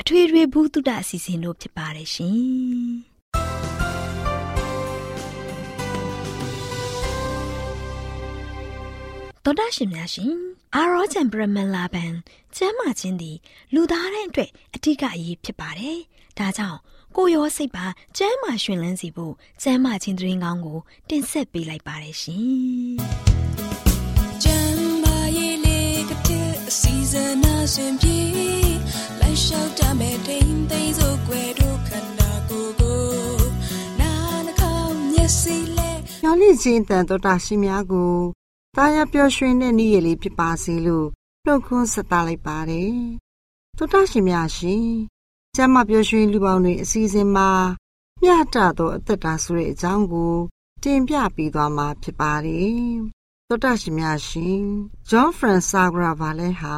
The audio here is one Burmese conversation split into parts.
အထွေထွေဘုဒ္ဓအစီအစဉ်တို့ဖြစ်ပါတယ်ရှင်တော်တာရှင်များရှင်အာရောချံပရမလာဘန်ကျမ်းမာခြင်းသည်လူသားတိုင်းအတွက်အထူးအရေးဖြစ်ပါတယ်။ဒါကြောင့်ကိုရောစိတ်ပါကျမ်းမာရှင်လန်းစီဖို့ကျမ်းမာခြင်းသတင်းကောင်းကို တင်ဆက်ပေးလိုက်ပါတယ်ရှင်။ကျမ်းမာရေးလေးကတဲ့အစီအစဉ်အစဉ်ပြေ လျှောက်တမဲ့တိမ်သိမ်းစို့ွယ်တို့ခန္ဓာကိုယ်ကိုနာနှကောင်းမျက်စိလဲညောင်လင့်ခြင်းတန်တော်တာရှိများကိုတာယာပျော်ရွှင်တဲ့နေ့ရက်လေးဖြစ်ပါစေလို့နှုတ်ခွန်းဆက်သလိုက်ပါတယ်တော်တာရှိများရှင်ကျမ်းမပျော်ရွှင်လူပေါင်းတွေအစီအစဉ်မှာမျှတသောအသက်တာဆိုတဲ့အကြောင်းကိုတင်ပြပေးသွားမှာဖြစ်ပါတယ်တော်တာရှိများရှင်ဂျွန်ဖရန်ဆာဂရာဗာလဲဟာ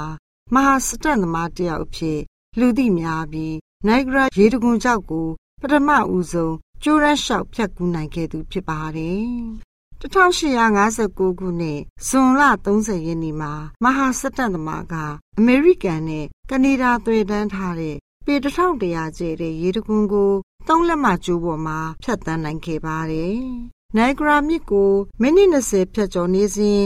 မဟာစတန်သမားတယောက်အဖြစ် လူသိများပြီးနိုင်ဂရာရေတံခွန်ကျောက်ကို ပထမဦးဆုံးကျိုးရန်လျှောက်ဖြတ်ကူးနိုင်ခဲ့သူဖြစ်ပါတယ်။1859ခုနှစ်ဇွန်လ30ရက်နေ့မှာမဟာစက်တန်သမားကအမေရိကန်နဲ့ကနေဒါသွေးတန်းထားတဲ့ပေ1100ကျဲတဲ့ရေတံခွန်ကိုသုံးလက်မှကျိုးပေါ်မှာဖြတ်တန်းနိုင်ခဲ့ပါတယ်။နိုင်ဂရာမြစ်ကိုမိနစ်20ဖြတ်ကျော်နေစဉ်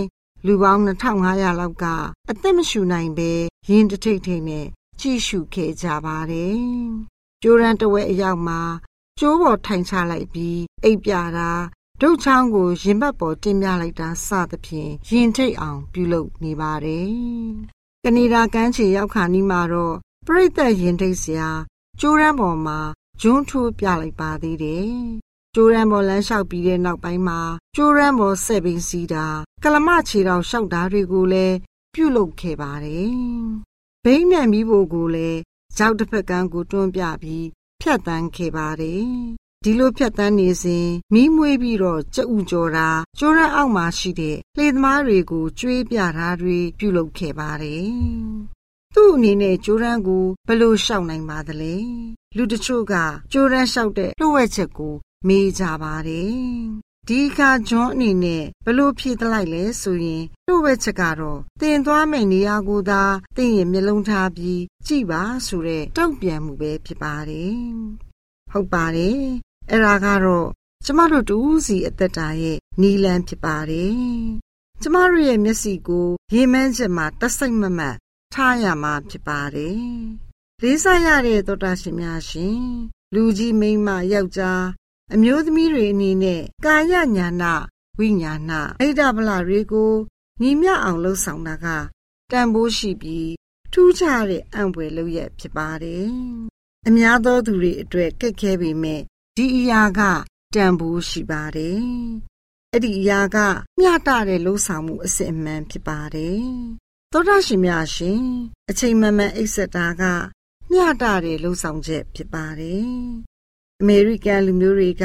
လူပေါင်း2500လောက်ကအသက်မရှူနိုင်ဘဲရင်တထိတ်ထိတ်နဲ့ ကြည့်ရှုခဲ့ကြပါတယ်။ကျိုးရန်တဝဲအရောက်မှာကျိုးပေါ်ထိုင်ချလိုက်ပြီးအိပ်ပြတာဒုတ်ချောင်းကိုရင်ဘတ်ပေါ်တင်ပြလိုက်တာစသဖြင့်ရင်ထိတ်အောင်ပြုလုပ်နေပါတယ်။ကနေဒါကမ်းခြေရောက်ခါနီးမှာတော့ပြိသက်ရင်ထိတ်စရာကျိုးရန်ပေါ်မှာဂျွန်းထိုးပြလိုက်ပါသေးတယ်။ကျိုးရန်ပေါ်လမ်းလျှောက်ပြီးတဲ့နောက်ပိုင်းမှာကျိုးရန်ပေါ်ဆက်ပင်းစီးတာကလမခြေတော်လျှောက်တာတွေကိုလည်းပြုလုပ်ခဲ့ပါတယ် ဘိန်းနဲ့မိဖို့ကိုလည်းကြောက်တစ်ဖက်ကန်းကိုတွန်းပြပြီးဖြတ်တန်းခဲ့ပါတယ်။ဒီလိုဖြတ်တန်းနေစဉ်မိမွေးပြီးတော့ကြက်ဥကြော်တာကျိုးရန်အောက်မှာရှိတဲ့လှေသမားတွေကိုကျွေးပြတာတွေပြုလုပ်ခဲ့ပါတယ်။သူ့အနေနဲ့ကျိုးရန်ကိုဘယ်လိုရှောက်နိုင်ပါသလဲ။လူတချို့ကကျိုးရန်ရှောက်တဲ့လှုပ်ဝက်ချက်ကိုမေးကြပါတယ် ဒီအခါဂျွန်အနေနဲ့ဘလို့ဖြည့်တလိုက်လဲဆိုရင်တို့ဝက်ချက်ကတော့တင်သွားမယ့်နေရာကိုသာတင်ရင်မျက်လုံးထားပြီးကြည်ပါဆိုတဲ့တောက်ပြန်မှုပဲဖြစ်ပါတယ်ဟုတ်ပါတယ်အဲ့ဒါကတော့ကျမတို့တူးစီအသက်တာရဲ့နီလန်းဖြစ်ပါတယ်ကျမတို့ရဲ့မျက်စိကိုရေမန်းချက်မှာတဆိတ်မမတ်ထားရမှာဖြစ်ပါတယ်လေးစားရတဲ့သောတာရှင်များရှင်လူကြီးမိန်းမယောက်ျား အမျိုးသမီးတွေအနေနဲ့ကာယညာနာဝိညာဏအိဒဗလာတွေကိုညီမျှအောင်လှုပ်ဆောင်တာကတန်ဖိုးရှိပြီးထူးခြားတဲ့အံပွေလုပ်ရဖြစ်ပါတယ်အများသောသူတွေအတွက်ခက်ခဲပေမဲ့ဒီအရာကတန်ဖိုးရှိပါတယ်။အဲ့ဒီအရာကမျှတတဲ့လှုပ်ဆောင်မှုအစစ်အမှန်ဖြစ်ပါတယ်။သောတာရှင်များရှင်အချိန်မှန်မှန်အိပ်ဆက်တာကမျှတတဲ့လှုပ်ဆောင်ချက်ဖြစ်ပါတယ်။ အမေရိကန်လူမျိုးတွေက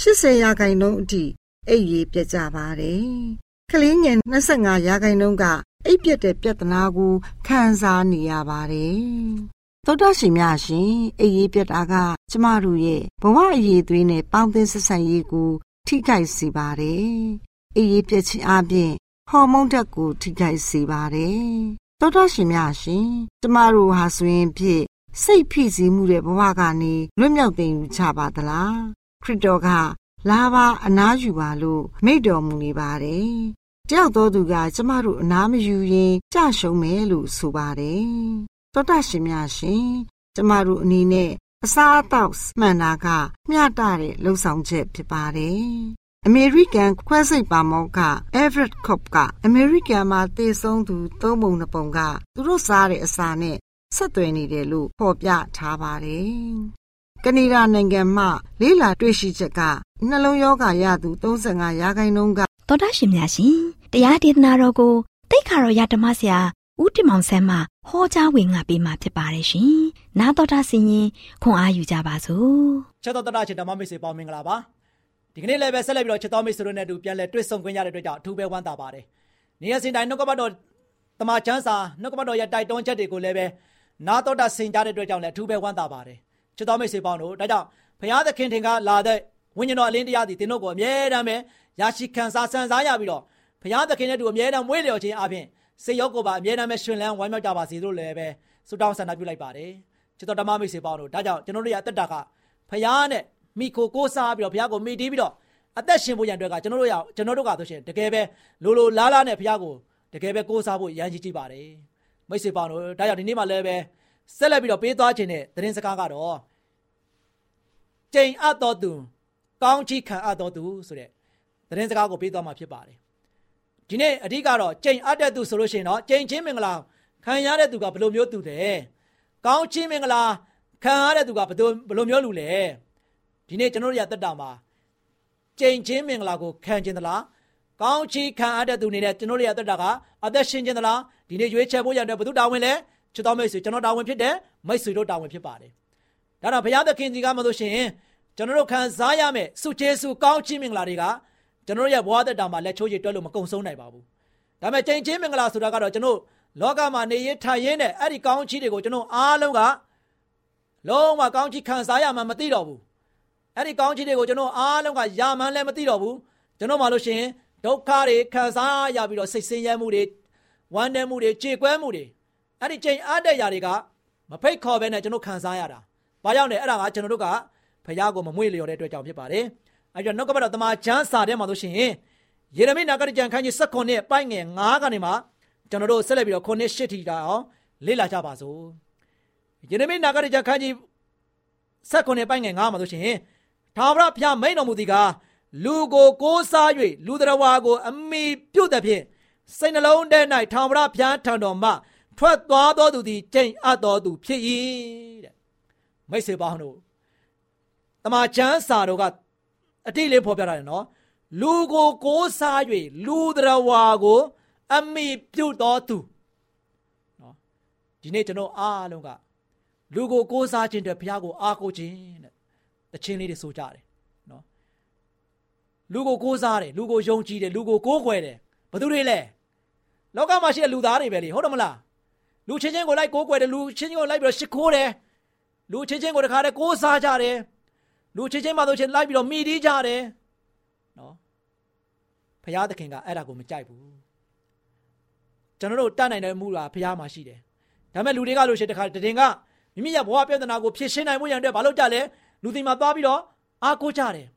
80ရာခိုင်နှုန်းအထိအိပ်ရေးပြတ်ကြပါတယ်။ကလေးငယ်25ရာခိုင်နှုန်းကအိပ်ပြတ်တဲ့ပြဿနာကိုခံစားနေရပါတယ်။သောတာရှင်များရှင်အိပ်ရေးပြတ်တာက ကျမတို့ရဲ့ဘဝအရေးသွေးနဲ့ပေါင်းသင်းဆက်ဆံရေးကို ထိခိုက်စေပါတယ်။အိပ်ရေးပြတ်ခြင်းအပြင်ဟော်မုန်းဓာတ်ကို ထိခိုက်စေပါတယ်။သောတာရှင်များရှင်ကျမတို့ဟာဆိုရင်ဖြင့် စိတ်ဖိစီးမှုတဲ့ဘဝကနေလွတ်မြောက်သိမ်းယူချပါသလားခရစ်တော်ကလာပါအနားယူပါလို့မိန့်တော်မူနေပါတယ်။တယောက်သောသူကကျမတို့အနားမယူရင်ကြရှုံးမယ်လို့ဆိုပါတယ်။သောတာရှင်များရှင်ကျမတို့အနေနဲ့အစားအသောက်မှန်တာကမျှတတဲ့လှုပ်ဆောင်ချက်ဖြစ်ပါတယ်။အမေရိကန်ခွဲစိတ်ပါမောက Everett Kopp ကအမေရိကန်မှာတည်ဆုံးသူသုံးပုံနှစ်ပုံကသူတို့စားတဲ့အစာနဲ့ ဆက်သွယ်နေတယ်လို့ဖော်ပြထားပါတယ်။ကနေဒါနိုင်ငံမှလေးလာတွေ့ရှိချက်ကနှလုံးရောဂါရသူ35ရာခိုင်နှုန်းကသောတာရှင်များရှင်တရားဒေသနာတော်ကိုတိတ်ခါတော်ရဓမ္မဆရာဦးတင်မောင်ဆန်းမှဟောကြားဝင်ငါပေးมาဖြစ်ပါတယ်ရှင်။နာတော်တာဆင်ရင်ခွန်အားယူကြပါစို့။ချက်တော်တာချစ်ဓမ္မမိတ်ဆွေပေါင်းမင်္ဂလာပါ။ဒီကနေ့လည်းပဲဆက်လက်ပြီးတော့ချက်တော်မိတ်ဆွေတို့နဲ့အတူပြန်လည်တွေ့ဆုံခွင့်ရတဲ့အတွက်ကြောင့်အထူးပဲဝမ်းသာပါတယ်။နေ့ရက်စဉ်တိုင်းနှုတ်ကပတ်တော်တမချန်းစာနှုတ်ကပတ်တော်ရဲ့တိုက်တွန်းချက်တွေကိုလည်းပဲ နာတော်တာဆင်ကြတဲ့အတွက်ကြောင့်လည်းအထူးပဲဝမ်းသာပါတယ်ချစ်တော်မိတ်ဆွေပေါင်းတို့ဒါကြောင့်ဘုရားသခင်ထင်ကလာတဲ့ဝိညာဉ်တော်အလင်းတရားသည်သင်တို့ကိုအမြဲတမ်းပဲရရှိခံစားဆန်စားရပြီးတော့ဘုရားသခင်နဲ့တူအမြဲတမ်းမွေးလျော်ခြင်းအပြင်စိတ်ရောကိုယ်ပါအမြဲတမ်းပဲရှင်လန်းဝမ်းမြောက်ကြပါစေလို့လည်းပဲဆုတောင်းဆန္ဒပြုလိုက်ပါတယ်ချစ်တော်ဓမ္မမိတ်ဆွေပေါင်းတို့ဒါကြောင့်ကျွန်တော်တို့ရဲ့အသက်တာကဘုရားနဲ့မိခိုကိုးစားပြီးတော့ဘုရားကိုမိတီးပြီးတော့အသက်ရှင်ဖို့ရန်အတွက်ကကျွန်တော်တို့ရကျွန်တော်တို့ကဆိုရှင်တကယ်ပဲလိုလိုလားလားနဲ့ဘုရားကိုတကယ်ပဲကိုးစားဖို့ရန်ကြီးကြည့်ပါတယ် မိတ်ဆွေပေါင်းတို့ဒါကြောင့်ဒီနေ့မှလည်းပဲဆက်လက်ပြီးတော့ပေးသွားခြင်းတဲ့သတင်းစကားကတော့ကျိန်အပ်တော်သူကောင်းချီးခံအပ်တော်သူဆိုတဲ့သတင်းစကားကိုပေးသွားမှာဖြစ်ပါတယ်ဒီနေ့အဓိကတော့ကျိန်အပ်တဲ့သူဆိုလို့ရှိရင်တော့ကျိန်ချင်းမင်္ဂလာခံရတဲ့သူကဘယ်လိုမျိုးသူလဲကောင်းချီးမင်္ဂလာခံရတဲ့သူကဘယ်လိုဘယ်လိုမျိုးလူလဲဒီနေ့ကျွန်တော်တို့ရတက်တာမှာကျိန်ချင်းမင်္ဂလာကိုခံခြင်းသလားကောင်းချီးခံရတဲ့သူနေနဲ့ကျွန်တော်တို့ရတက်တာကအသက်ရှင်ခြင်းသလား ဒီနေ့ရွေးချယ်ဖို့ရတဲ့ဘုသူတာဝန်လဲချစ်တော်မိတ်ဆွေကျွန်တော်တာဝန်ဖြစ်တယ်မိတ်ဆွေတို့တာဝန်ဖြစ်ပါတယ်ဒါတော့ဘုရားသခင်ကြီးကမလို့ရှိရင်ကျွန်တော်တို့ခံစားရမယ့်စုကျေစုကောင်းချီးမင်္ဂလာတွေကကျွန်တော်ရဲ့ဘဝသက်တာမှာလက်ချိုးရည်တွက်လို့မကုံဆုံးနိုင်ပါဘူးဒါပေမဲ့ကျင့်ချင်းမင်္ဂလာဆိုတာကတော့ကျွန်တော်လောကမှာနေရထိုင်ရင်းနဲ့အဲ့ဒီကောင်းချီးတွေကိုကျွန်တော်အားလုံးကလုံးဝကောင်းချီးခံစားရမှမသိတော့ဘူးအဲ့ဒီကောင်းချီးတွေကိုကျွန်တော်အားလုံးကယာမှန်းလည်းမသိတော့ဘူးကျွန်တော်မှလို့ရှိရင်ဒုက္ခတွေခံစားရပြီးတော့စိတ်ဆင်းရဲမှုတွေ ဝမ်းနည်းမှုတွေကြေကွဲမှုတွေအဲ့ဒီချိန်အားတဲ့ຢာတွေကမဖိတ်ခေါ်ဘဲနဲ့ကျွန်တော်ခံစားရတာ။ဘာကြောင့်လဲအဲ့ဒါကကျွန်တော်တို့ကဖះကိုမမွေ့လျော်တဲ့အတွက်ကြောင့်ဖြစ်ပါတယ်။အဲ့တော့နှုတ်ကပတ်တော်တမန်ကျမ်းစာထဲမှာဆိုရှင်ယေရမိနာဂတိကျမ်းခန်းကြီး16ပိုင်းငယ်9ကနေမှကျွန်တော်တို့ဆက်လက်ပြီးတော့9နှစ်8ထိတာအောင်လေ့လာကြပါစို့။ယေရမိနာဂတိကျမ်းခန်းကြီး16ပိုင်းငယ်9မှာဆိုရှင်သာဝရဖျားမိန်တော်မူသည်ကားလူကိုကိုးစား၍လူတော်ဝါကို အမိပြုတ်တဲ့ဖြင့် စိတ်နှလုံးထဲ၌ထာဝရဘုရားထံတော်မှထွက်သွားသောသူသည်ကျင့်အပ်သောသူဖြစ်၏တဲ့မိတ်ဆွေပေါင်းတို့တမန်ကျမ်းစာတို့ကအတိလေးဖော်ပြတာနော်လူကိုကိုးစား၍လူတော်ဝါကို အမိပြုတ်တော်သူနော်ဒီနေ့ကျွန်တော်အားလုံးကလူကိုကိုးစားခြင်းတဲ့ဘုရားကိုအားကိုးခြင်းတဲ့တခြင်းလေးတွေဆိုကြတယ်နော်လူကိုကိုးစားတယ်လူကိုယုံကြည်တယ်လူကိုကိုးကွယ်တယ်ဘသူတွေလဲ လောကမှာရှိတဲ့လူသားတွေပဲလေဟုတ်တယ်မလားလူချင်းချင်းကိုလိုက်ကိုးကွယ်တယ်လူချင်းချင်းကိုလိုက်ပြီးတော့ရှ िख ိုးတယ်လူချင်းချင်းကိုတခါတည်းကိုးစားကြတယ်လူချင်းချင်းမှဆိုချင်းလိုက်ပြီးတော့မိတီးကြတယ်နော်ဖရာသခင်ကအဲ့ဒါကိုမကြိုက်ဘူးကျွန်တော်တို့တတ်နိုင်တဲ့မှုကဖရာမှာရှိတယ်ဒါပေမဲ့လူတွေကလို့ရှိရင်တခါတည်ကမိမိရဲ့ဘဝပြဿနာကိုဖြေရှင်းနိုင်မှုရန်အတွက်မလုပ်ကြလဲလူတွေမှာသွားပြီးတော့အားကိုးကြတယ်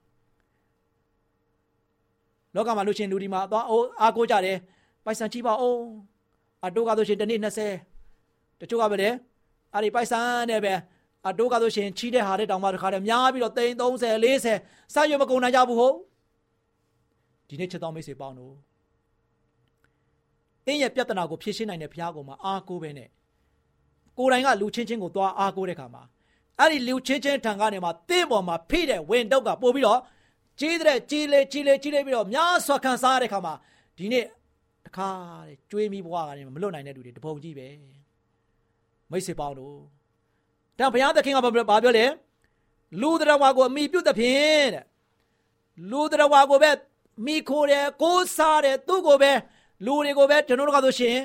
လောကမှာလို့ချင်းလူဒီမှာသွားအားကိုးကြတယ် ပိုက်ဆံချိပါအောင်အတိုးကဆိုရှင်တနေ့20တချို့ကပဲလေအဲ့ဒီပိုက်ဆံနဲ့ပဲအတိုးကဆိုရှင်ချီးတဲ့ဟာတဲ့တောင်မှတခါတည်းများပြီးတော့သိန်း30 40စရွမကုန်နိုင်ကြဘူးဟုတ်ဒီနေ့ချက်တော်မိတ်ဆွေပေါင်းတို့အင်းရဲ့ပြဿနာကိုဖြေရှင်းနိုင်တဲ့ဘုရားကောင်မှာအားကိုးပဲနဲ့ကိုယ်တိုင်ကလူချင်းချင်းကိုသွားအားကိုးတဲ့ခါမှာအဲ့ဒီလူချင်းချင်းထံကနေမှတင့်ပေါ်မှာဖိတဲ့ဝင်တုတ်ကပို့ပြီးတော့ကြီးတဲ့ကြီးလေကြီးလေကြီးလေပြီးတော့များစွာခံစားရတဲ့ခါမှာဒီနေ့တ ခါတဲ့ကျွေးမိဘွားကနေမလွတ်နိုင်တဲ့လူတွေတပုံကြီးပဲမိတ်ဆွေပေါင်းတို့တန်ဘုရားသခင်ကဘာပြောလဲလူတော်ဝါကိုအမိပြုတ်တဲ့ဖြင့်တဲ့လူတော်ဝါကိုပဲမိခိုးတယ်ကိုးစားတယ်သူ့ကိုပဲလူတွေကိုပဲကျွန်တော်တို့ကဆိုရှင်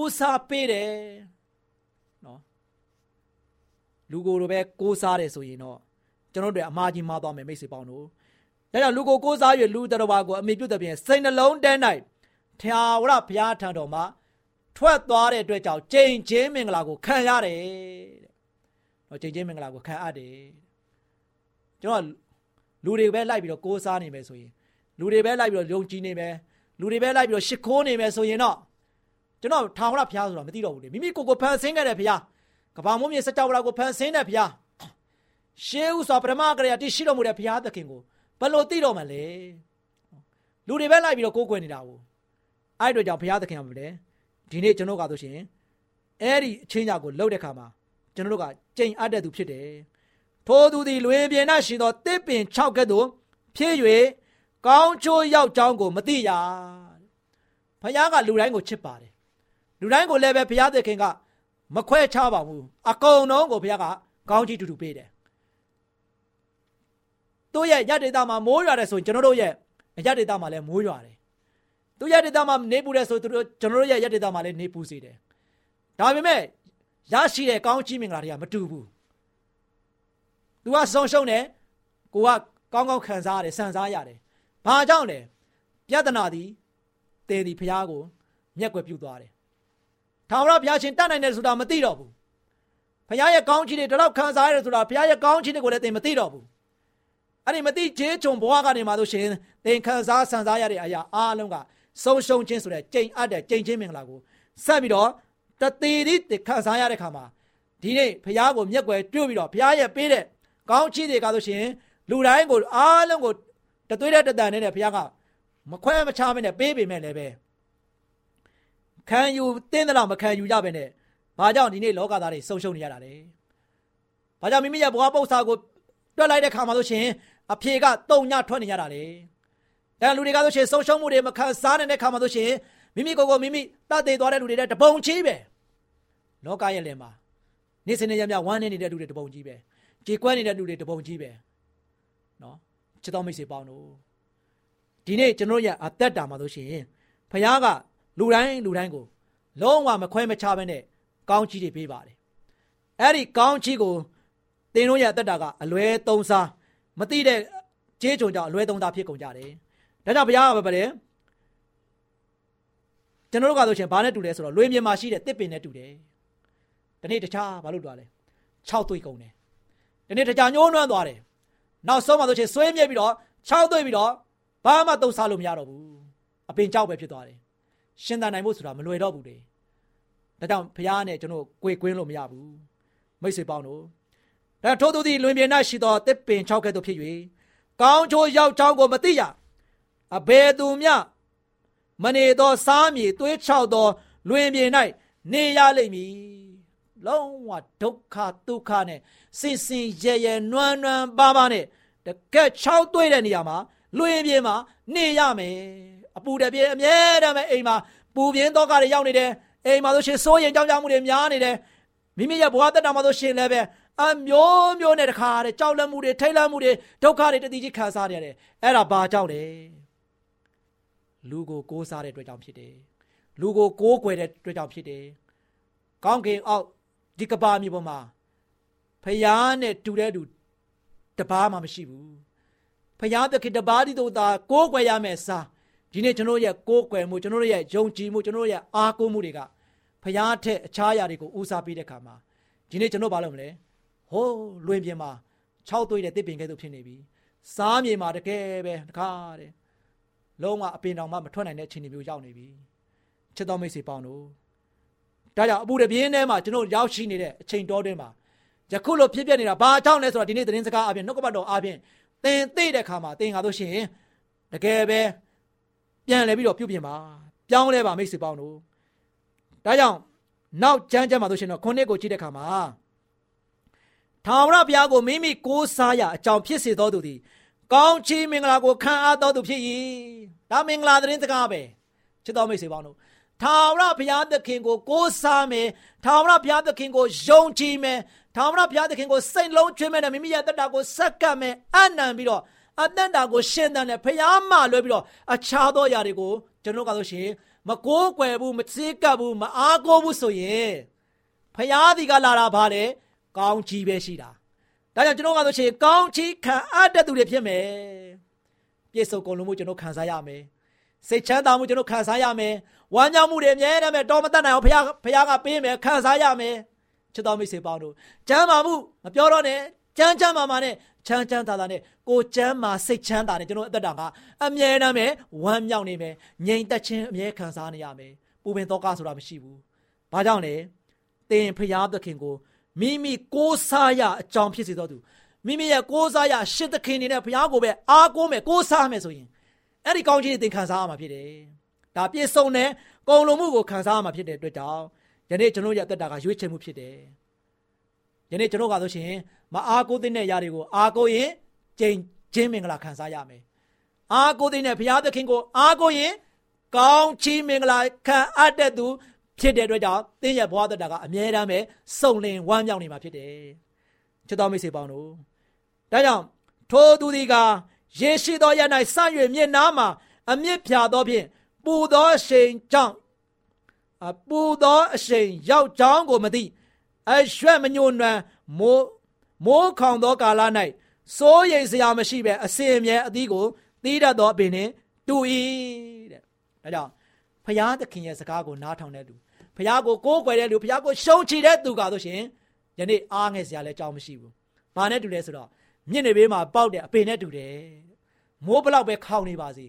ဦးစားပေးတယ်နော်လူကိုလိုပဲကိုးစားတယ်ဆိုရင်တော့ကျွန်တော်တို့အမှားကြီးမှားသွားမယ်မိတ်ဆွေပေါင်းတို့ဒါကြောင့်လူကိုကိုးစား၍လူတော်ဘာကိုအမိပြုတ်တဲ့ပြင်စိတ်နှလုံးတဲ၌ ထာဝရဘုရားထံတော်မှာထွက်သွားတဲ့အတွက်ကြောင့်ကြိမ်ချင်းမင်္ဂလာကိုခံရတယ်တဲ့။တော့ကြိမ်ချင်းမင်္ဂလာကိုခံအပ်တယ်။ကျွန်တော်လူတွေပဲလိုက်ပြီးတော့ကိုးစားနေမယ်ဆိုရင်လူတွေပဲလိုက်ပြီးတော့ယုံကြည်နေမယ်လူတွေပဲလိုက်ပြီးတော့ရှ िख ိုးနေမယ်ဆိုရင်တော့ကျွန်တော်ထာဝရဘုရားဆိုတာမသိတော့ဘူးလေမိမိကိုယ်ကိုဖန်ဆင်းခဲ့တဲ့ဘုရားကဘာမိုးမြေစကြဝဠာကိုဖန်ဆင်းတဲ့ဘုရားရှေးဥစွာပရမကရယာတိရှိတော်မူတဲ့ဘုရားသခင်ကိုဘယ်လိုသိတော့မှလဲလူတွေပဲလိုက်ပြီးတော့ကိုးကွယ်နေတာကို အဲ့တို့ကြောင့်ဘုရားသခင်ကပဲဒီနေ့ကျွန်တော်ကဆိုရှင်အဲ့ဒီအချင်းကြကိုလှုပ်တဲ့ခါမှာကျွန်တော်တို့ကကြိမ်အပ်တဲ့သူဖြစ်တယ်ထိုသူသည်လွင်ပြင်၌ရှိသောတစ်ပင်6ကဲ့သို့ဖြစ်၍ကောင်းချိုးရောက်ကြောင်းကိုမသိရဘုရားကလူတိုင်းကိုချစ်ပါတယ်လူတိုင်းကိုလည်းပဲဘုရားသခင်ကမခွဲခြားပါဘူးအကုန်လုံးကိုဘုရားကကောင်းကြီးတူတူပေးတယ်သူ့ရဲ့ရတ္တိတာမှာမိုးရွာတယ်ဆိုရင်ကျွန်တော်တို့ရဲ့ရတ္တိတာမှာလည်းမိုးရွာတယ် သူရတ္တိတာမှာနေပူတယ်ဆိုသူတို့ကျွန်တော်တို့ရဲ့ရတ္တိတာမှာလည်းနေပူစေတယ်ဒါပေမဲ့ရရှိတဲ့ကောင်းချီးမင်္ဂလာတွေကမတူဘူး။ तू ကဆုံးရှုံးတယ်ကိုကကောင်းကောင်းခံစားရတယ်စံစားရတယ်။ဘာကြောင့်လဲ။ပြဿနာသည်တေသည်ဖျားကိုမျက်ွယ်ပြုတ်သွားတယ်။ထာဝရဘုရားရှင်တတ်နိုင်တယ်ဆိုတာမသိတော့ဘူး။ဘုရားရဲ့ကောင်းချီးတွေဒီလောက်ခံစားရတယ်ဆိုတာဘုရားရဲ့ကောင်းချီးတွေကိုလည်းသင်မသိတော့ဘူး။အဲ့ဒီမသိခြေချုံဘဝကနေမှဆိုရှင်သင်ခံစားစံစားရတဲ့အရာအားလုံးက ဆုံးရှုံးခြင်းဆိုတဲ့ကြိမ်အပ်တဲ့ကြိမ်ချင်းမင်္ဂလာကိုဆက်ပြီးတော့တသေးသေးခံစားရတဲ့ခါမှာဒီနေ့ဘုရားကိုမျက်ွယ်တွေ့ပြီးတော့ဘုရားရဲ့ပေးတဲ့ကောင်းချီးတွေကဆိုရှင်လူတိုင်းကိုအားလုံးကိုတသွေးတဲ့တတန်နဲ့ဘုရားကမခွဲမချမနဲ့ပေးပေမဲ့လည်းပဲခံယူတင်းတယ်လို့မခံယူကြပဲနဲ့ဘာကြောင့်ဒီနေ့လောကသားတွေဆုံရှုံနေရတာလဲဘာကြောင့်မိမိရဲ့ဘဝပု္ပ္ပာကိုတွက်လိုက်တဲ့ခါမှာဆိုရှင်အဖြေကတုံညထွက်နေရတာလေ အဲလူတွေကဆိုရှင်ဆုံရှုံမှုတွေမခံစားနိုင်တဲ့ခါမှာဆိုရှင်မိမိကိုယ်ကိုမိမိတတ်သေးသွားတဲ့လူတွေတဲ့တပုံချီးပဲလောကရဲ့လယ်မှာနေ့စဉ်နေ့ရက်မြဝမ်းနေနေတဲ့လူတွေတပုံကြီးပဲကြေကွဲနေတဲ့လူတွေတပုံကြီးပဲနော်ချစ်တော်မိတ်ဆွေပေါင်းတို့ဒီနေ့ကျွန်တော်ရဲ့အသက်တာမှာဆိုရှင်ဖခင်ကလူတိုင်းလူတိုင်းကိုလုံးဝမခွဲမခြားဘဲနဲ့ကောင်းချီးတွေပေးပါတယ်အဲ့ဒီကောင်းချီးကိုသင်တို့ရဲ့အသက်တာကအလွဲသုံးစားမသိတဲ့ကြေးကြုံကြောင့်အလွဲသုံးစားဖြစ်ကုန်ကြတယ် ဒါကြောင့်ဘုရားကပဲပါတယ်ကျွန်တော်တို့ကဆိုရှင်ဘာနဲ့တူလဲဆိုတော့လွေမြေမှာရှိတဲ့တစ်ပင်နဲ့တူတယ်ဒီနေ့တခြားဘာလို့တွားလဲ6သွေးကုန်တယ်ဒီနေ့တခြားညှိုးနှွမ်းသွားတယ်နောက်ဆုံးမှဆိုရှင်ဆွေးမြဲပြီးတော့6သွေးပြီးတော့ဘာမှတုံစားလို့မရတော့ဘူးအပင်ကြောက်ပဲဖြစ်သွားတယ်ရှင်သန်နိုင်ဖို့ဆိုတာမလွယ်တော့ဘူးလေဒါကြောင့်ဘုရားနဲ့ကျွန်တော်ကိုယ်ကွင်းလို့မရဘူးမိတ်ဆွေပေါင်းတို့ဒါထို့သူသည်လွင်ပြင်၌ရှိသောတစ်ပင်6ကဲ့သို့ဖြစ်၍ကောင်းချိုးရောက်ချောင်းကိုမသိရ အဘယ်သူမျှမနေသောစားမြေသွေးချောက်သော လွင်ပြင်၌နေရလိမ့်မည်လုံးဝဒုက္ခဒုက္ခနဲ့စင်စင်ရဲရဲနွမ်းနွမ်းပါပါနဲ့တကက်ချောက်သွေးတဲ့နေရာမှာလွင်ပြင်မှာနေရမယ်အပူတပြေအမြဲတမ်းပဲအိမ်မှာပူပြင်းတော့ကတွေရောက်နေတယ်အိမ်မှာဆိုရှင်စိုးရင်ကြောက်ကြမှုတွေများနေတယ်မိမိရဲ့ဘဝတက်တာမှာဆိုရှင်လည်းပဲအမျိုးမျိုးနဲ့တခါတဲ့ကြောက်လန့်မှုတွေထိတ်လန့်မှုတွေဒုက္ခတွေတတိကြီးခံစားရတယ်အဲ့ဒါဘာကြောင့်လဲ လူကိုကိုးစားတဲ့အတွက်ကြောင့်ဖြစ်တယ်လူကိုကိုးကွယ်တဲ့အတွက်ကြောင့်ဖြစ်တယ်ကောင်းကင်အောက်ဒီကဘာမြေပေါ်မှာဖယားနဲ့တူတဲ့သူတပားမှမရှိဘူးဖယားသခင်တပားဒီတို့သာကိုးကွယ်ရမယ်စားဒီနေ့ကျွန်တော်ရဲ့ကိုးကွယ်မှုကျွန်တော်ရဲ့ယုံကြည်မှုကျွန်တော်ရဲ့အားကိုးမှုတွေကဖယားထက်အခြားအရာတွေကိုဦးစားပေးတဲ့ခါမှာဒီနေ့ကျွန်တော်ဘာလုပ်မလဲဟိုးလွင်ပြင်မှာ6သွေးတဲ့တစ်ပင်ကဲ့သို့ဖြစ်နေပြီစားမြေမှာတကယ်ပဲတခါတဲ့ လုံးဝအပင်တောင်မှမထွက်နိုင်တဲ့အခြေအနေမျိုးရောက်နေပြီချစ်တော်မိတ်ဆွေပေါင်းတို့ဒါကြောင့်အပူတပြင်းထဲမှာကျွန်တော်ရောက်ရှိနေတဲ့အချိန်တော်တွင်းမှာယခုလိုဖြစ်ပျက်နေတာဘာကြောင့်လဲဆိုတော့ဒီနေ့သတင်းစကားအပြင်နှုတ်ကပတ်တော်အပြင်သင်သိတဲ့ခါမှာသင်ကားလို့ရှိရင်တကယ်ပဲပြန်လဲပြီးတော့ပြုတ်ပြင်ပါပြောင်းလဲပါမိတ်ဆွေပေါင်းတို့ဒါကြောင့်နောက်ကျမ်းကျမ်းမှာဆိုရှင်တော့ခုနှစ်ကိုကြည့်တဲ့ခါမှာထာဝရဘုရားကိုမိမိကိုးစားရအကြောင်းဖြစ်စေသောသူသည် ကောင်းချီးမင်္ဂလာကိုခံအားသောသူဖြစ်၏ဒါမင်္ဂလာသတင်းစကားပဲချစ်တော်မိတ်ဆွေပေါင်းတို့ထာဝရဘုရားသခင်ကိုကိုးစားမယ်ထာဝရဘုရားသခင်ကိုယုံကြည်မယ်ထာဝရဘုရားသခင်ကိုစိတ်လုံးကျွေးမယ်နဲ့မိမိရဲ့တက်တာကိုစက္ကပ်မယ်အနံပြီးတော့အသက်တာကိုရှင်းတဲ့နဲ့ဖျားမှလွဲပြီးတော့အခြားသောຢာတွေကိုကျွန်တော်ကဆိုရှင်မကိုးကွယ်ဘူးမစည်းကပ်ဘူးမအားကိုးဘူးဆိုရင်ဖျားဒီကလာတာဗါတယ်ကောင်းချီးပဲရှိတာ ဒါကြောင့်ကျွန်တော်ကဆိုရှင်ကောင်းချီးခံအပ်တဲ့သူတွေဖြစ်မယ်ပြည့်စုံကုန်လုံးမှုကျွန်တော်ခံစားရမယ်စိတ်ချမ်းသာမှုကျွန်တော်ခံစားရမယ်ဝမ်းမြောက်မှုတွေအမြဲတမ်းပဲတော်မတတ်နိုင်အောင်ဖခင်ဖခင်ကပေးမယ်ခံစားရမယ်ချစ်တော်မိတ်ဆွေပေါင်းတို့ကျမ်းမာမှုမပြောတော့နဲ့ကျမ်းကျမ်းမာမာနဲ့ချမ်းချမ်းသာသာနဲ့ကိုကျမ်းမာစိတ်ချမ်းသာနဲ့ကျွန်တော်အသက်တာကအမြဲတမ်းပဲဝမ်းမြောက်နေမယ်ငြိမ်သက်ခြင်းအမြဲခံစားနေရမယ်ပူပင်တော့ကဆိုတာမရှိဘူးဘာကြောင့်လဲသင်ဖခင်သခင်ကို မိမိကိုးစားရအကြောင်းဖြစ်စေတော်သူမိမိရဲ့ကိုးစားရရှစ်သခင်နေတဲ့ဘုရားကိုပဲအားကိုးမယ်ကိုးစားမယ်ဆိုရင်အဲ့ဒီကောင်းချီးတွေသင်ခံစားရမှာဖြစ်တယ်။ဒါပြည့်စုံတဲ့ကုံလုံးမှုကိုခံစားရမှာဖြစ်တဲ့အတွက်ကြောင့်ယနေ့ကျွန်တော်ရဲ့အသက်တာကရွေးချယ်မှုဖြစ်တယ်။ယနေ့ကျွန်တော်ကဆိုရှင်မအားကိုးတဲ့ຢာတွေကိုအားကိုးရင်ကျင့်ချင်းမင်္ဂလာခံစားရမယ်။အားကိုးတဲ့ဘုရားသခင်ကိုအားကိုးရင်ကောင်းချီးမင်္ဂလာခံအပ်တဲ့သူ ဖြစ်တဲ့အတွက်ကြောင့်သင်ရဲ့ဘဝသက်တာကအမြဲတမ်းပဲစုံလင်ဝမ်းမြောက်နေမှာဖြစ်တယ်။ချစ်တော်မိတ်ဆွေပေါင်းတို့ဒါကြောင့်ထိုသူဒီကရေရှိသောရ၌ဆန့်၍မြင့်နာမှာအမြင့်ဖြာသောဖြင့်ပူသောအရှိန်ကြောင့်အပူသောအရှိန်ရောက်ကြောင်းကိုမသိအရွှက်မညွန့်နွမ်းမိုးမိုးခေါင်သောကာလ၌စိုးရိမ်စရာမရှိပဲအစင်အမြဲအသီးကိုသီးတတ်သောအပင်နှင့်တူ၏တဲ့ဒါကြောင့်ဖရာသခင်ရဲ့စကားကိုနားထောင်တဲ့လူ ဖရာကိုကိုးကွယ်တဲ့လူဖရာကိုရှုံချတဲ့သူကဆိုရှင်ယနေ့အားငယ်စရာလည်းအကြောင်းမရှိဘူး။ဘာနဲ့တူလဲဆိုတော့မြင့်နေဘေးမှာပေါက်တဲ့အပင်နဲ့တူတယ်မိုးဘလောက်ပဲခေါင်နေပါစေ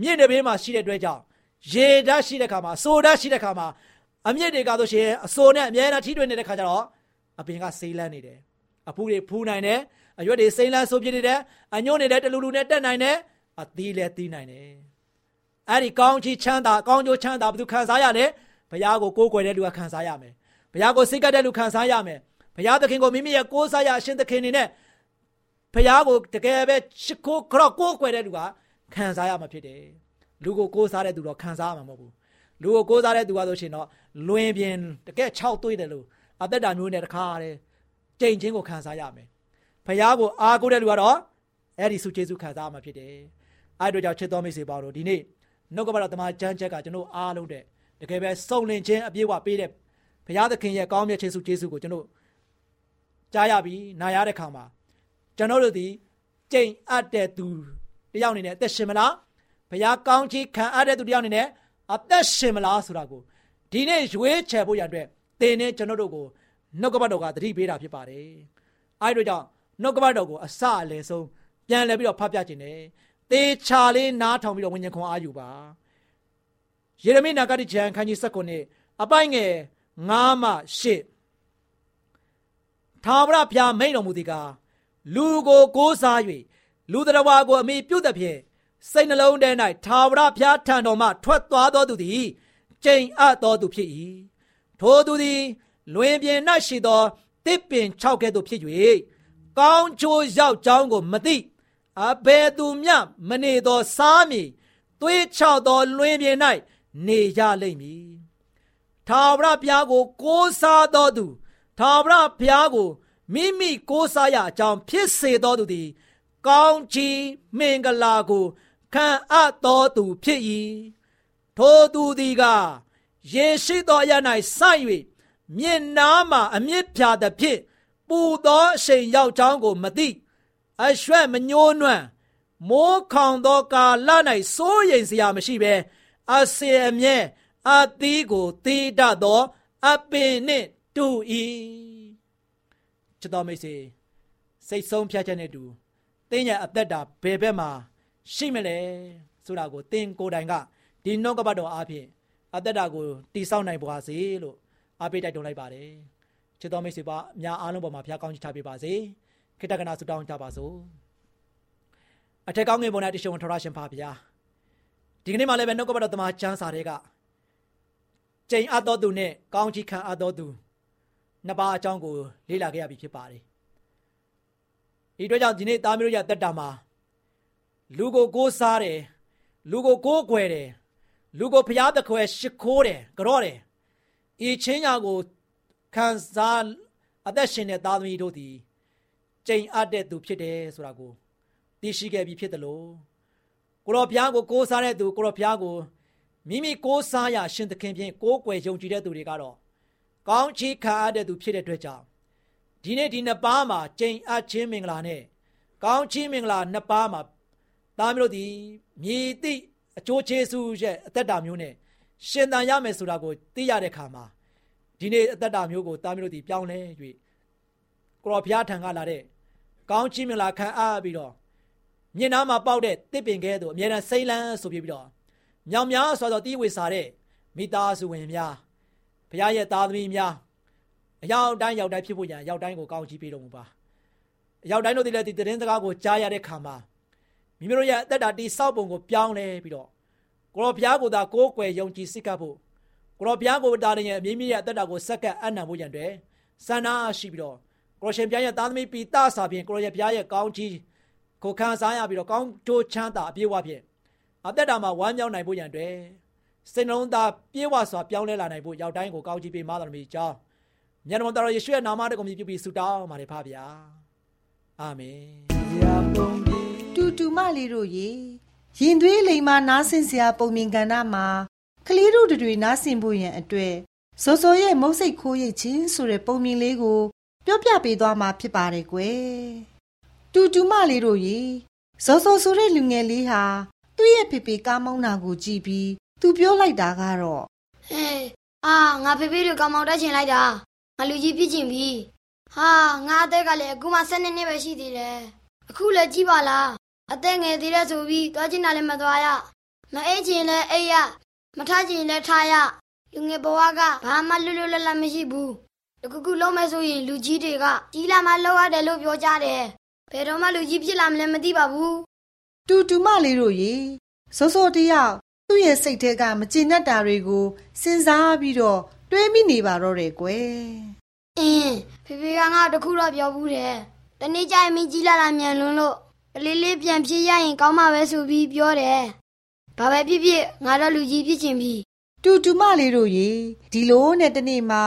မြင့်နေဘေးမှာရှိတဲ့အတွက်ကြောင့်ရေဓာတ်ရှိတဲ့ခါမှာစိုးဓာတ်ရှိတဲ့ခါမှာအမြင့်တွေကဆိုရှင်အစိုးနဲ့အမြဲတမ်းထိတွေ့နေတဲ့ခါကျတော့အပင်ကစိမ့်လန်းနေတယ်အဖူးတွေဖူးနိုင်တယ်အရွက်တွေစိမ့်လန်းဆိုးပြနေတယ်အညွန့်နေတဲ့တလူလူနဲ့တက်နိုင်တယ်အသီးလည်းသီးနိုင်တယ်အဲ့ဒီကောင်းချီးချမ်းသာကောင်းကျိုးချမ်းသာဘယ်သူခံစားရလဲ ဘုရားကိုကိုးကွယ်တဲ့လူကခံစားရမယ်ဘုရားကိုစိတ်ကပ်တဲ့လူခံစားရမယ်ဘုရားသခင်ကိုမိမိရဲ့ကိုးစားရအရှင်သခင်နေနဲ့ဖះကိုတကယ်ပဲချစ်ကိုကြော့ကိုကွယ်တဲ့လူကခံစားရမှာဖြစ်တယ်လူကိုကိုးစားတဲ့သူတော့ခံစားရမှာမဟုတ်ဘူးလူကိုကိုးစားတဲ့သူကဆိုရှင်တော့လွင်ပြင်တကယ်6သွေးတယ်လို့အသက်တာမျိုးနဲ့တခါတယ်ကြိမ်ချင်းကိုခံစားရမယ်ဖះကိုအားကိုးတဲ့လူကတော့အဲ့ဒီစုကျေးဇူးခံစားရမှာဖြစ်တယ်အဲ့တို့ကြောင့်ချစ်တော်မိတ်ဆွေပေါင်းတို့ဒီနေ့နှုတ်ကပတော်တမန်ကျမ်းချက်ကကျွန်တော်အားလုံးတဲ့ တကယ်ပဲစုံလင်ခြင်းအပြည့်အဝပေးတဲ့ဘုရားသခင်ရဲ့ကောင်းမြတ်ခြင်းစုကျေးဇူးကိုကျွန်တော်ကြားရပြီးနားရတဲ့ခါမှာကျွန်တော်တို့ဒီကြိမ်အပ်တဲ့သူတယောက်အနေနဲ့အသက်ရှင်မလားဘုရားကောင်းချီးခံအပ်တဲ့သူတယောက်အနေနဲ့အသက်ရှင်မလားဆိုတာကိုဒီနေ့ရွေးချယ်ဖို့ရတဲ့သင်နဲ့ကျွန်တော်တို့ကိုနှုတ်ကပတ်တော်ကသတိပေးတာဖြစ်ပါတယ်အဲဒီတို့ကြောင့်နှုတ်ကပတ်တော်ကိုအစအလယ်ဆုံးပြန်လည်ပြီးတော့ဖတ်ပြခြင်းနဲ့သေချာလေးနားထောင်ပြီးတော့ဝิญဉ္ခွန်အာယူပါ ယေရမိနာဂတိကျမ်းခန်းကြီး19အပိုင်းငယ်9မှ10ထာဝရဘုရားမိန်တော်မူသည်ကားလူကိုကိုးစား၍လူတော်ဝါကိုအမိပြုတ်တဲ့ဖြင့်စိတ်နှလုံးထဲ၌ထာဝရဘုရားထံတော်မှထွက်သွားသောသူသည်ကျိန်အပ်သောသူဖြစ်၏ထိုသူသည်လွင်ပြင်၌ရှိသောတစ်ပင်၆ကဲ့သို့ဖြစ်၍ကောင်းချိုးရောက်ကြောင်းကိုမသိအဘယ်သူမျှမနေသောစားမည်သွေးချသောလွင်ပြင်၌ နေရလိမ့်မည်ထာဝရဘုရားကို ကိုးစားသောသူထာဝရဘုရားကိုမိမိကိုးစားရအကြောင်းဖြစ်စေသောသူသည် ကောင်းချီးမင်္ဂလာကိုခံအပ်သောသူဖြစ်၏ထိုသူသည်ကယေရှိသောအရ၌စိုက်၍မြင့်နားမှအမြင့်ဖြာသဖြင့်ပူသောအရှိန်ရောက်ကြောင်းကိုမသိအရွှဲ့မညိုးနွမ်းမိုးခေါင်သောကာလ၌စိုးရိမ်စရာမရှိဘဲ အစေအမြဲအသီးကိုတီးတတ်သောအပင်နှင့်တူ၏ချစ်တော်မိတ်ဆွေစိတ်ဆုံးဖြတ်ချက်နဲ့တူတင်းရဲ့အသက်တာဘယ်ဘက်မှာရှိမလဲဆိုတာကိုတင်းကိုယ်တိုင်ကဒီနှုတ်ကပတ်တော်အားဖြင့်အသက်တာကိုတိဆောက်နိုင်ပါစေလို့အားပေးတိုက်တွန်းလိုက်ပါတယ်ချစ်တော်မိတ်ဆွေပါအများအားလုံးပေါ်မှာဖျားကောင်းချချပေးပါစေခိတ္တကနာဆုတောင်းကြပါစို့အထက်ကောင်းငယ်ပေါ်၌တရှုံထရရှင်ပါဗျာ ဒီကနေ့မှလည်းပဲနှုတ်ကပတ်တော်တမန်ကျမ်းစာတွေကကျိန်အပ်တော်သူနဲ့ကောင်းချီးခံအပ်တော်သူနှစ်ပါးအကြောင်းကိုလေ့လာခဲ့ရပြီဖြစ်ပါတယ်ဒီအတွက်ကြောင့်ဒီနေ့သားမျိုးရတက်တာမှာလူကိုကိုးစားတယ်လူကိုကိုးကွယ်တယ်လူကိုဖျားတခွဲရှ िख ိုးတယ်ကြော့တယ်ဤချင်းညာကိုခံစားအသက်ရှင်တဲ့သားသမီးတို့သည်ကြိမ်အပ်တဲ့သူဖြစ်တယ်ဆိုတာကိုသိရှိခဲ့ပြီးဖြစ်တယ်လို့ ကိုရောဘုရားကိုကိုးစားတဲ့သူကိုရောဘုရားကိုမိမိကိုးစားရာရှင်သခင်ဖြင့်ကိုးကွယ်ယုံကြည်တဲ့သူတွေကတော့ကောင်းချီးခံအပ်တဲ့သူဖြစ်တဲ့အတွက်ကြောင့်ဒီနေ့ဒီနှစ်ပါးမှာကြိမ်အပ်ခြင်းမင်္ဂလာနဲ့ကောင်းချီးမင်္ဂလာနှစ်ပါးမှာသားမျိုးတို့သည်မြည်သည့်အကျိုးကျေးဇူးရဲ့အသက်တာမျိုးနဲ့ရှင်သန်ရမယ်ဆိုတာကိုသိရတဲ့အခါမှာဒီနေ့အသက်တာမျိုးကိုသားမျိုးတို့သည်ပြောင်းလဲ၍ကိုရောဘုရားထံကလာတဲ့ကောင်းချီးမင်္ဂလာခံအပ်ပြီးတော့ မြင်နာမှာပေါက်တဲ့တစ်ပင်ကဲသို့အမြဲတမ်းစိမ့်လန်းဆိုပြီးပြီးတော့မြောင်များဆိုတော့တီးဝေစားတဲ့မိသားစုဝင်များဘုရားရဲ့သားသမီးများအရောက်တိုင်းရောက်တိုင်းဖြစ်ဖို့ရန်ရောက်တိုင်းကိုကောင်းချီးပေးတော်မူပါအရောက်တိုင်းတို့ဒီလည်းဒီတရင်စကားကိုကြားရတဲ့ခါမှာမိမိတို့ရဲ့အသက်တာတိဆောက်ပုံကိုပြောင်းလဲပြီးတော့ကိုရောဘုရားကိုသာကိုးကွယ်ယုံကြည်စိတ်ကပ်ဖို့ကိုရောဘုရားကိုတားတဲ့ရဲ့အမြင့်မြင့်ရဲ့အသက်တာကိုစက္ကပ်အနံဖို့ရန်အတွက်ဆန္ဒရှိပြီးတော့ကိုရရှင်ဘုရားရဲ့သားသမီးပိတာစာဖြင့်ကိုရရဲ့ဘုရားရဲ့ကောင်းချီး ကိုခံစားရပြီးတော့ကောင်းကျိုးချမ်းသာအပြည့်အဝဖြင့်အသက်တာမှာဝမ်းမြောက်နိုင်ဖို့ရန်အတွက်စိတ်နှလုံးသားပြေဝစွာပြောင်းလဲလာနိုင်ဖို့ရောက်တိုင်းကိုကောင်းချီးပေးမတော်မူကြောင်းမြတ်တော်တော်ယေရှုရဲ့နာမတော်ကိုမြည်ပြုပြီးဆုတောင်းပါတယ်ဖပါဗျာအာမင်တူတူမလေးတို့ရေရင်သွေးလိမ်မာနားဆင်စရာပုံမြင်ကဏ္ဍမှာကလေးတို့တွေနားဆင်ဖို့ရန်အတွက်စောစောရဲ့မုတ်စိတ်ခိုးရိတ်ခြင်းဆိုတဲ့ပုံမြင်လေးကို ပြောပြပေးသွားမှာဖြစ်ပါတယ်ကွယ် တူတူမလေးတို့ရေစောစောဆိုတဲ့လူငယ်လေးဟာသူ့ရဲ့ဖေဖေကားမောင်းတာကိုကြည့်ပြီးသူပြောလိုက်တာကတော့ဟေးအာငါဖေဖေတို့ကောင်မောင်းတက်ချင်လိုက်တာငါလူကြီးပြစ်ချင်ပြီဟာငါအသက်ကလည်းအခုမှ7နှစ်ပဲရှိသေးတယ်အခုလည်းကြီးပါလားအသက်ငယ်သေးတဲ့ဆိုပြီးသွားချင်တာလည်းမသွားရမအိတ်ချင်လည်းအိတ်ရမထချင်လည်းထားရလူငယ်ဘဝကဘာမှလွတ်လွတ်လပ်လပ်မရှိဘူးတကူကူလုံးမဲ့ဆိုရင်လူကြီးတွေကကြီးလာမှလောက်ရတယ်လို့ပြောကြတယ် ဘယ်တော့မှလူကြီးဖြစ်လာမလဲမသိပါဘူးတူတူမလေးတို့ရေစောစောတယောက်သူ့ရဲ့စိတ်ထဲကမကျေနပ်တာတွေကိုစဉ်းစားပြီးတော့တွေးမိနေပါတော့တယ်ကွယ်အင်းဖေဖေကငါတခုတော့ပြောဘူးတယ်တနေ့ကျရင်မင်းကြီးလာတာမြန်လွန်းလို့ကလေးလေးပြန်ဖြစ်ရရင်ကောင်းမှာပဲဆိုပြီးပြောတယ်ဘာပဲဖြစ်ဖြစ်ငါတော့လူကြီးဖြစ်ချင်ပြီတူတူမလေးတို့ရေဒီလိုနဲ့တနေ့မှာ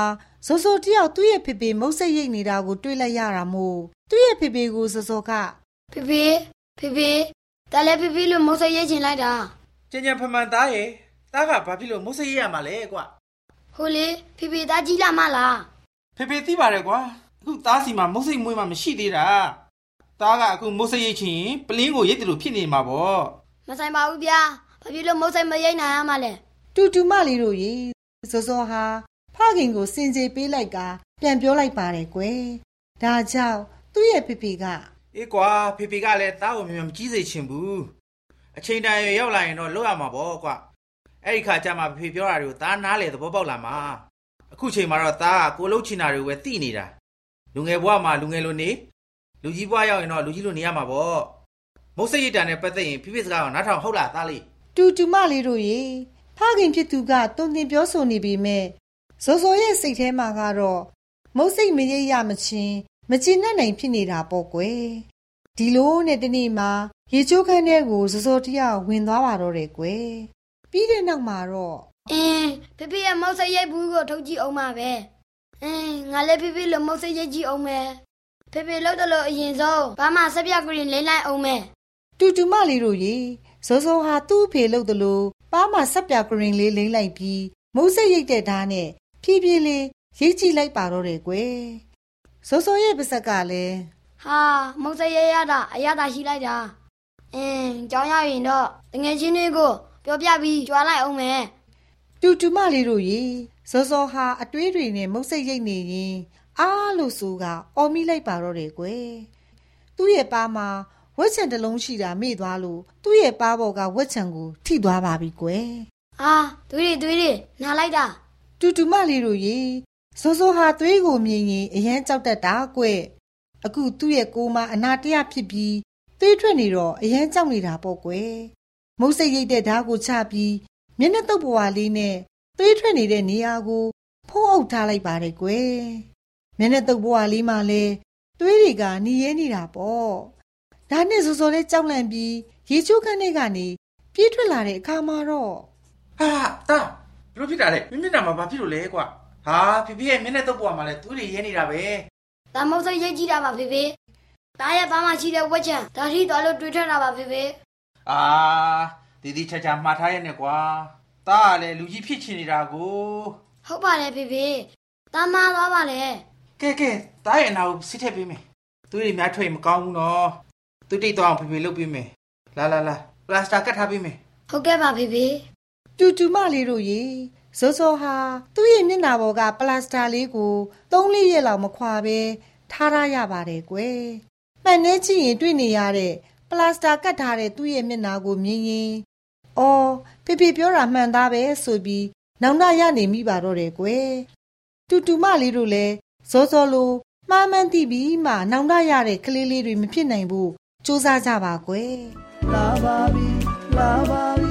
စောစောတယောက်သူ့ရဲ့ဖေဖေမုတ်ဆက်ရိတ်နေတာကိုတွေးလိုက်ရတာမို့သူ့ရဲ့ဖေဖေကိုစောစောကဖေဖေဖေဖေတလည်းဖေဖေလို့မုတ်ဆက်ရိတ်ချင်လိုက်တာကျန်ကျန်ဖမှန်သားရဲ့သားကဘာဖြစ်လို့မုတ်ဆက်ရိတ်ရမှာလဲကွာဟိုလေဖေဖေသားကြီးလာမလားဖေဖေသိပါတယ်ကွာအခုသားစီမှာမုတ်စိတ်မွေးမှမရှိသေးတာသားကအခုမုတ်စိတ်ရိတ်ချင်ပလင်းကိုရိတ်တယ်လို့ဖြစ်နေမှာပေါ့မဆိုင်ပါဘူးဗျာဘာဖြစ်လို့မုတ်စိတ်မရိတ်နိုင်ရမှာလဲတူတူမလေးတို့ရေစောစောဟာ ဖခင်ကိုစင်ကြေပေးလိုက်ကပြန်ပြောလိုက်ပါတယ်ကွယ်ဒါကြောင့်သူ့ရဲ့ဖေဖေကအေးကွာဖေဖေကလည်းသားကိုမြန်မြန်မကြီးစေချင်ဘူးအချိန်တန်ရရောက်လာရင်တော့လွတ်ရမှာပေါ့ကွာအဲ့ဒီခါကျမှဖေဖေပြောတာတွေကိုသားနားလေသဘောပေါက်လာမှာအခုချိန်မှာတော့သားကကိုလှုပ်ချင်တာတွေပဲသိနေတာလူငယ်ဘဝမှာလူငယ်လိုနေလူကြီးဘဝရောက်ရင်တော့လူကြီးလိုနေရမှာပေါ့မုတ်စိတ်ရတန်နဲ့ပတ်သက်ရင်ဖိဖိစကားကနားထောင်ဟုတ်လားသားလေးတူတူမလေးတို့ရေဖခင်ဖြစ်သူကတုံတင်ပြောဆိုနေပေမဲ့ ဇော်ဇော်ရဲ့စိတ်ထဲမှာကတော့မုတ်စိတ်မရိပ်ရမချင်းမကျင်နဲ့နိုင်ဖြစ်နေတာပေါ့ကွယ်ဒီလိုနဲ့တနေ့မှာရေချိုးခန်းထဲကိုဇော်ဇော်တယောက်ဝင်သွားပါတော့တယ်ကွယ်ပြီးတဲ့နောက်မှာတော့အင်းဖေဖေရဲ့မောက်စိတ်ရိုက်ဘူးကိုထုတ်ကြည့်အောင်ပါပဲအင်းငါလည်းဖေဖေလိုမောက်စိတ်ရိုက်ကြည့်အောင်မယ်ဖေဖေလောက်တော့လို့အရင်ဆုံးဘာမှစပြကရင်လိမ့်လိုက်အောင်မယ်တူတူမလေးတို့ရေဇောဇောဟာသူ့ဖေလို့တလို့ပါမဆက်ပြကရင်လေးလိမ့်လိုက်ပြီးမုတ်စိတ်ရိတ်တဲ့ဓာတ်နဲ့ ဖြည်းဖြည်းလေးရိတ်ကြည့်လိုက်ပါတော့တယ်ကွယ်ဇောဇောရဲ့ပါဇက်ကလည်းဟာမုတ်စိတ်ရရတာအရသာရှိလိုက်တာအင်းကြောင်းရရင်တော့တငယ်ချင်းတွေကိုပြောပြပြီးကြွားလိုက်အောင်မယ်တူတူမလေးတို့ရေဇောဇောဟာအတွေးတွေနဲ့မုတ်စိတ်ရိတ်နေရင်အားလို့ဆိုကအော်မိလိုက်ပါတော့တယ်ကွယ်သူ့ရဲ့ပါမှာဝက်ချံတလုံးရှိတာမေ့သွားလို့သူ့ရဲ့ပါဘော်ကဝက်ချံကိုထိသွားပါပြီကွယ်အာသွေးတွေသွေးတွေနားလိုက်တာ တူတူမလေးတို့ရေဇောဇောဟာသွေးကိုမြင်ရင်အရန်ကြောက်တတ်တာကွယ်အခုသူ့ရဲ့ကိုမအနာတရဖြစ်ပြီးသွေးထွက်နေတော့အရန်ကြောက်နေတာပေါ့ကွယ်မုတ်စိတ်ရိတ်တဲ့ဓာတ်ကိုချပြီးမျက်နှာတုပ်ပွားလေးနဲ့သွေးထွက်နေတဲ့နေရာကိုဖုံးအုပ်ထားလိုက်ပါတယ်ကွယ်မျက်နှာတုပ်ပွားလေးမှလည်းသွေးတွေကနီရဲနေတာပေါ့ဒါနဲ့စောစောလေးကြောက်လန့်ပြီးရေချိုးခန်းထဲကနေပြေးထွက်လာတဲ့အခါမှာတော့ဟာတာ ဘလို့ဖြစ်တာလဲမင်းမျက်နှာမှာဘာဖြစ်လို့လဲကွာဟာဖေဖေရဲ့မျက်နှာတော့ပေါ်မှာလဲသူတွေရဲနေတာပဲ။ဒါမဟုတ်စိတ်ရိတ်ကြည့်တာပါဖေဖေ။ဒါရဲ့ဘာမှရှိတဲ့ဝက်ချံဒါထိသွားလို့တွေ့ထတာပါဖေဖေအာဒီဒီချာချာမှားထားရဲ့နဲ့ကွာတာကလည်းလူကြီးဖြစ်ချင်နေတာကို။ဟုတ်ပါတယ်ဖေဖေ။ဒါမှသွားပါလေကဲကဲတာရဲ့အနာကိုစစ်ထည့်ပေးမယ်သူတွေများထွက်ရင်မကောင်းဘူးနော်သူတိတ်တော့အောင်ဖေဖေလုပ်ပေးမယ်လာလာလာပလတ်စတာကတ်ထားပေးမယ်။ဟုတ်ကဲ့ပါဖေဖေ တူတူမလေးတို့ရေဇောဇောဟာသူ့ရဲ့မျက်နှာပေါ်ကပလတ်စတာလေးကိုသုံးလေးရက်လောက်မခွာပဲထားရရပါတယ်ကွယ်။မှန်နေကြည့်ရင်တွေ့နေရတဲ့ပလတ်စတာကတ်ထားတဲ့သူ့ရဲ့မျက်နှာကိုမြင်ရင်အော်ဖေဖေပြောတာမှန်သားပဲဆိုပြီးနောင်တရနေမိပါတော့တယ်ကွယ်။တူတူမလေးတို့လည်းဇောဇောလိုမှားမှန်းသိပြီးမှနောင်တရတဲ့ကလေးလေးတွေမဖြစ်နိုင်ဘူးစူးစမ်းကြပါကွယ်။လာပါပြီလာပါပြီ